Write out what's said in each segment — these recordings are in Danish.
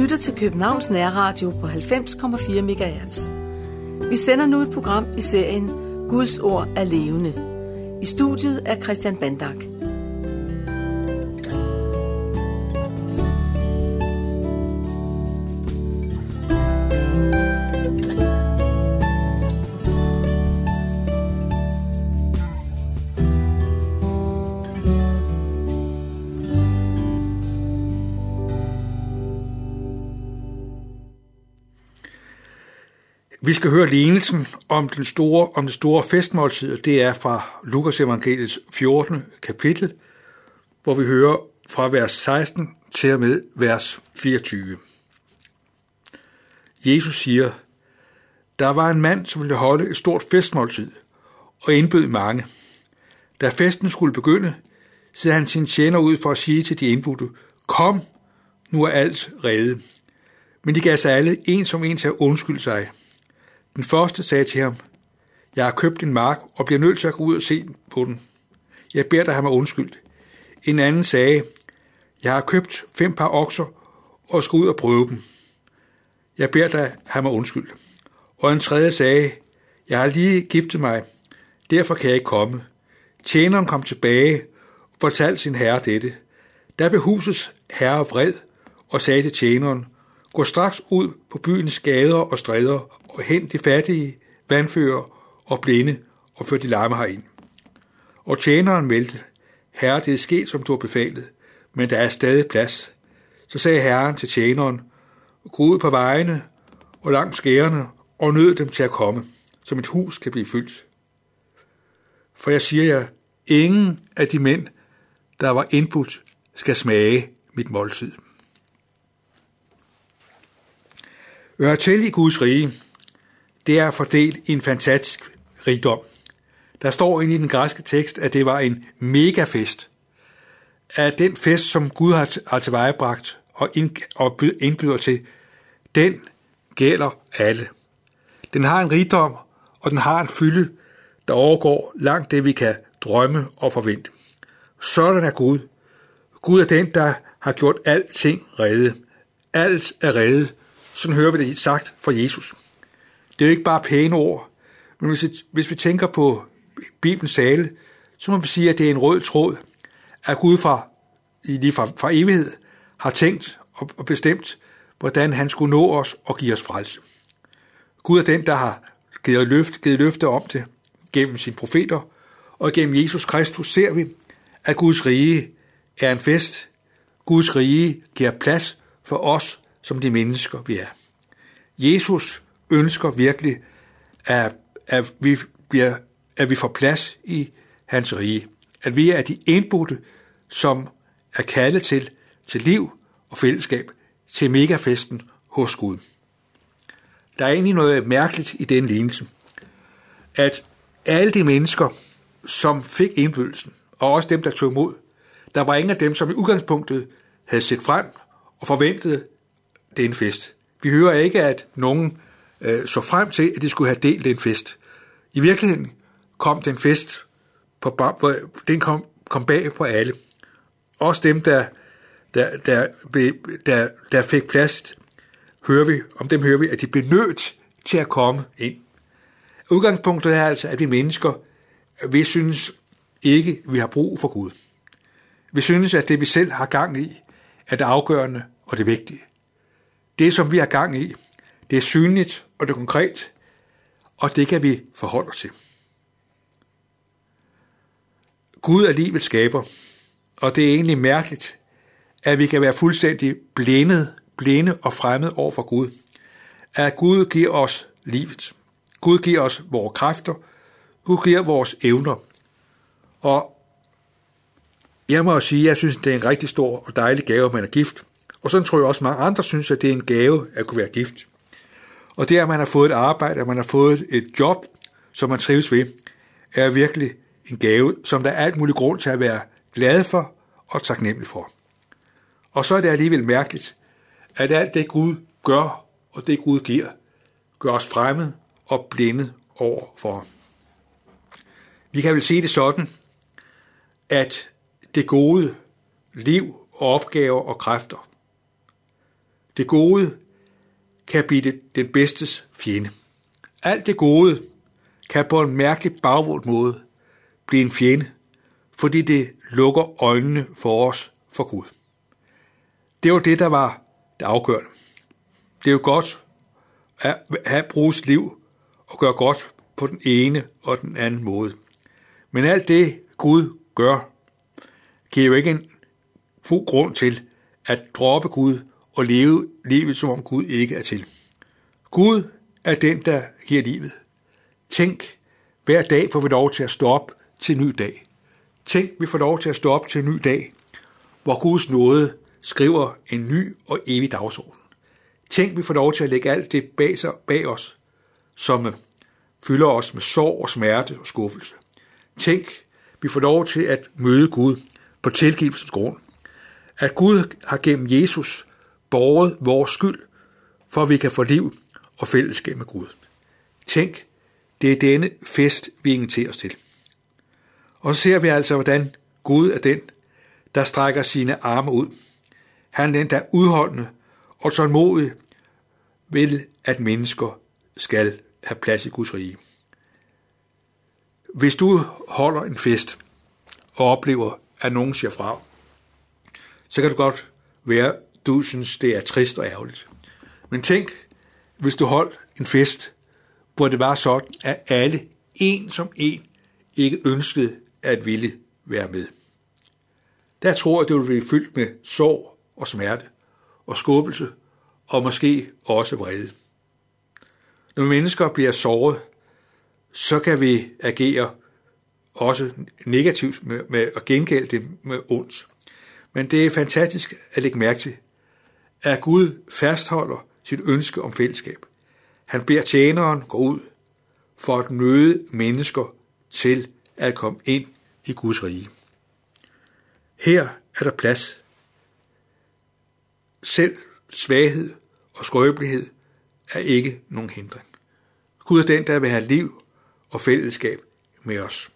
Lytter til Københavns Nærradio på 90,4 MHz. Vi sender nu et program i serien Guds ord er levende. I studiet er Christian Bandak. Vi skal høre lignelsen om, den store, om det store festmåltid, det er fra Lukas evangeliets 14. kapitel, hvor vi hører fra vers 16 til og med vers 24. Jesus siger, der var en mand, som ville holde et stort festmåltid, og indbød mange. Da festen skulle begynde, sendte han sin tjener ud for at sige til de indbudte, kom, nu er alt reddet. Men de gav sig alle en som en til at undskylde sig – den første sagde til ham, jeg har købt en mark og bliver nødt til at gå ud og se på den. Jeg beder dig have mig undskyldt. En anden sagde, jeg har købt fem par okser og skal ud og prøve dem. Jeg beder dig have mig undskyldt. Og en tredje sagde, jeg har lige giftet mig, derfor kan jeg ikke komme. Tjeneren kom tilbage og fortalte sin herre dette. Der blev husets herre vred og sagde til tjeneren, gå straks ud på byens gader og stræder og hent de fattige, vandfører og blinde og før de lamme herind. Og tjeneren meldte, Herre, det er sket, som du har befalet, men der er stadig plads. Så sagde herren til tjeneren, gå ud på vejene og langs skærene og nød dem til at komme, som et hus kan blive fyldt. For jeg siger jer, ingen af de mænd, der var indbudt, skal smage mit måltid. Hør til i Guds rige, det er fordelt i en fantastisk rigdom. Der står inde i den græske tekst, at det var en megafest. At den fest, som Gud har tilvejebragt og indbyder til, den gælder alle. Den har en rigdom, og den har en fylde, der overgår langt det, vi kan drømme og forvente. Sådan er Gud. Gud er den, der har gjort alting redde. Alt er reddet. Sådan hører vi det sagt fra Jesus. Det er jo ikke bare pæne ord, men hvis vi, hvis vi tænker på Bibelens sale, så må vi sige, at det er en rød tråd, at Gud fra, lige fra, fra evighed har tænkt og bestemt, hvordan han skulle nå os og give os frelse. Gud er den, der har givet løfte, givet løfte om det gennem sine profeter, og gennem Jesus Kristus ser vi, at Guds rige er en fest. Guds rige giver plads for os som de mennesker, vi er. Jesus ønsker virkelig, at, at, vi, bliver, at vi får plads i hans rige. At vi er de indbudte, som er kaldet til, til liv og fællesskab, til megafesten hos Gud. Der er egentlig noget mærkeligt i den lignelse, at alle de mennesker, som fik indbydelsen, og også dem, der tog imod, der var ingen af dem, som i udgangspunktet havde set frem og forventet den fest. Vi hører ikke, at nogen øh, så frem til, at de skulle have delt den fest. I virkeligheden kom den fest, på, den kom, kom bag på alle. Også dem, der, der, der, der, der fik plads, hører vi, om dem hører vi, at de blev nødt til at komme ind. Udgangspunktet er altså, at vi mennesker, vi synes ikke, vi har brug for Gud. Vi synes, at det vi selv har gang i, er det afgørende og det vigtige. Det, som vi har gang i, det er synligt og det er konkret, og det kan vi forholde os til. Gud er livets skaber, og det er egentlig mærkeligt, at vi kan være fuldstændig blændet, blinde og fremmed over for Gud. At Gud giver os livet. Gud giver os vores kræfter. Gud giver vores evner. Og jeg må også sige, at jeg synes, det er en rigtig stor og dejlig gave, at man er gift. Og sådan tror jeg også, at mange andre synes, at det er en gave at kunne være gift. Og det, at man har fået et arbejde, at man har fået et job, som man trives ved, er virkelig en gave, som der er alt muligt grund til at være glad for og taknemmelig for. Og så er det alligevel mærkeligt, at alt det Gud gør, og det Gud giver, gør os fremmed og blinde over for Vi kan vel sige det sådan, at det gode liv og opgaver og kræfter, Det gode kan blive den bedstes fjende. Alt det gode kan på en mærkelig bagvold måde blive en fjende, fordi det lukker øjnene for os for Gud. Det var det, der var det afgørende. Det er jo godt at have bruges liv og gøre godt på den ene og den anden måde. Men alt det, Gud gør, giver jo ikke en god grund til at droppe Gud og leve livet, som om Gud ikke er til. Gud er den, der giver livet. Tænk, hver dag får vi lov til at stå op til en ny dag. Tænk, vi får lov til at stå op til en ny dag, hvor Guds nåde skriver en ny og evig dagsorden. Tænk, vi får lov til at lægge alt det bag, sig, bag os, som øh, fylder os med sorg og smerte og skuffelse. Tænk, vi får lov til at møde Gud på tilgivelsens grund. At Gud har gennem Jesus båret vores skyld, for at vi kan få liv og fællesskab med Gud. Tænk, det er denne fest, vi inviterer os til. Og så ser vi altså, hvordan Gud er den, der strækker sine arme ud. Han er den, der er udholdende og tålmodig vil, at mennesker skal have plads i Guds rige. Hvis du holder en fest og oplever, at nogen siger fra, så kan det godt være, du synes, det er trist og ærgerligt. Men tænk, hvis du holdt en fest, hvor det var sådan, at alle, en som en, ikke ønskede at ville være med. Der tror jeg, det vil blive fyldt med sorg og smerte og skubbelse og måske også vrede. Når mennesker bliver såret, så kan vi agere også negativt med, med at gengælde det med ondt. Men det er fantastisk at lægge mærke til, at Gud fastholder sit ønske om fællesskab. Han beder tjeneren gå ud for at møde mennesker til at komme ind i Guds rige. Her er der plads. Selv svaghed og skrøbelighed er ikke nogen hindring. Gud er den, der vil have liv og fællesskab med os.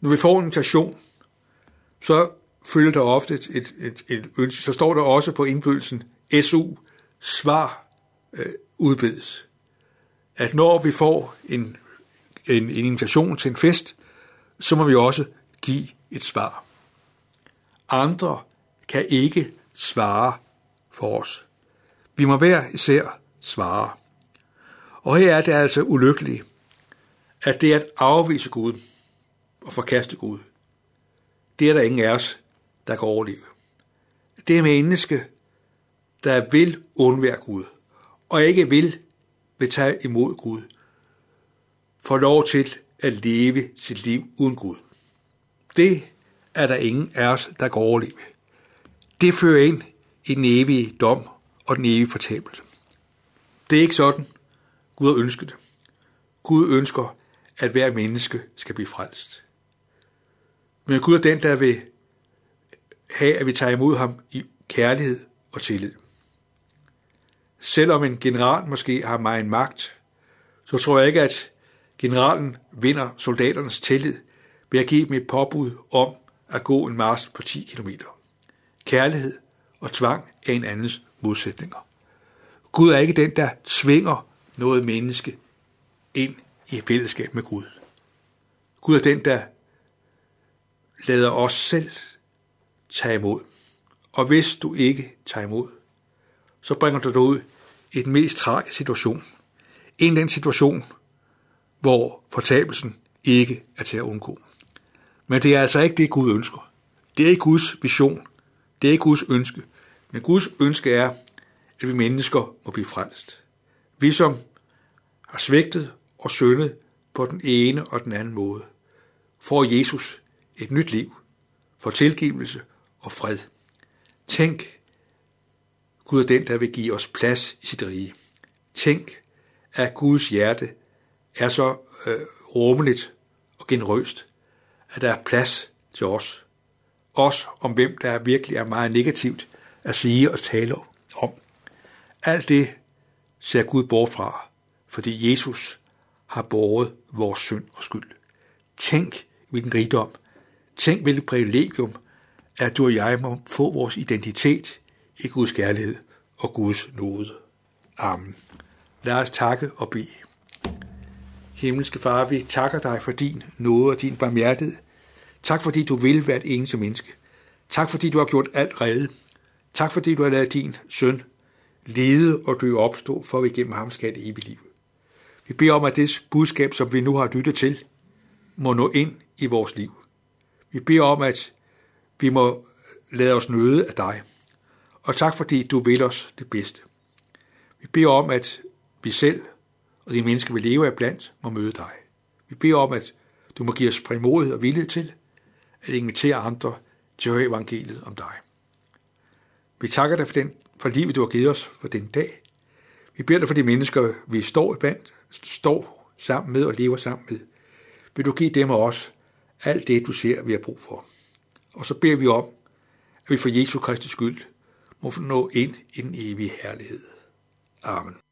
Når vi får en invitation, så følger der ofte et, et, et, et ønske. Så står der også på indbydelsen SU, svar øh, udbedes. At når vi får en, en, en invitation til en fest, så må vi også give et svar. Andre kan ikke svare for os. Vi må hver især svare. Og her er det altså ulykkeligt, at det at afvise Gud og forkaste Gud. Det er der ingen af os, der kan overleve. Det er menneske, der vil undvære Gud, og ikke vil vil tage imod Gud, får lov til at leve sit liv uden Gud. Det er der ingen af os, der kan overleve. Det fører ind i den evige dom og den evige fortabelse. Det er ikke sådan, Gud har ønsket det. Gud ønsker, at hver menneske skal blive frelst. Men Gud er den, der vil have, at vi tager imod ham i kærlighed og tillid. Selvom en general måske har meget magt, så tror jeg ikke, at generalen vinder soldaternes tillid ved at give dem et påbud om at gå en march på 10 km. Kærlighed og tvang er en andens modsætninger. Gud er ikke den, der tvinger noget menneske ind i fællesskab med Gud. Gud er den, der lader os selv tage imod. Og hvis du ikke tager imod, så bringer du dig ud i den mest tragiske situation. En den situation, hvor fortabelsen ikke er til at undgå. Men det er altså ikke det, Gud ønsker. Det er ikke Guds vision. Det er ikke Guds ønske. Men Guds ønske er, at vi mennesker må blive frelst. Vi som har svigtet og syndet på den ene og den anden måde, får Jesus et nyt liv, får tilgivelse og fred. Tænk, Gud er den, der vil give os plads i sit rige. Tænk, at Guds hjerte er så øh, rummeligt og generøst, at der er plads til os. Os om hvem der virkelig er meget negativt at sige og tale om. Alt det ser Gud bort fra, fordi Jesus har båret vores synd og skyld. Tænk, hvilken rigdom. Tænk, hvilket privilegium, at du og jeg må få vores identitet i Guds kærlighed og Guds nåde. Amen. Lad os takke og bede. Himmelske Far, vi takker dig for din nåde og din barmhjertighed. Tak fordi du vil være et eneste menneske. Tak fordi du har gjort alt redde. Tak fordi du har lavet din søn lede og dø opstå, for at vi gennem ham skal det evige liv. Vi beder om, at det budskab, som vi nu har lyttet til, må nå ind i vores liv. Vi beder om, at vi må lade os nøde af dig. Og tak fordi du vil os det bedste. Vi beder om, at vi selv og de mennesker, vi lever af blandt, må møde dig. Vi beder om, at du må give os frimodighed og vilje til at invitere andre til at høre evangeliet om dig. Vi takker dig for, den, for livet, du har givet os for den dag. Vi beder dig for de mennesker, vi står blandt, står sammen med og lever sammen med. Vil du give dem og os alt det, du ser, vi har brug for. Og så beder vi om, at vi for Jesu Kristi skyld må nå ind i den evige herlighed. Amen.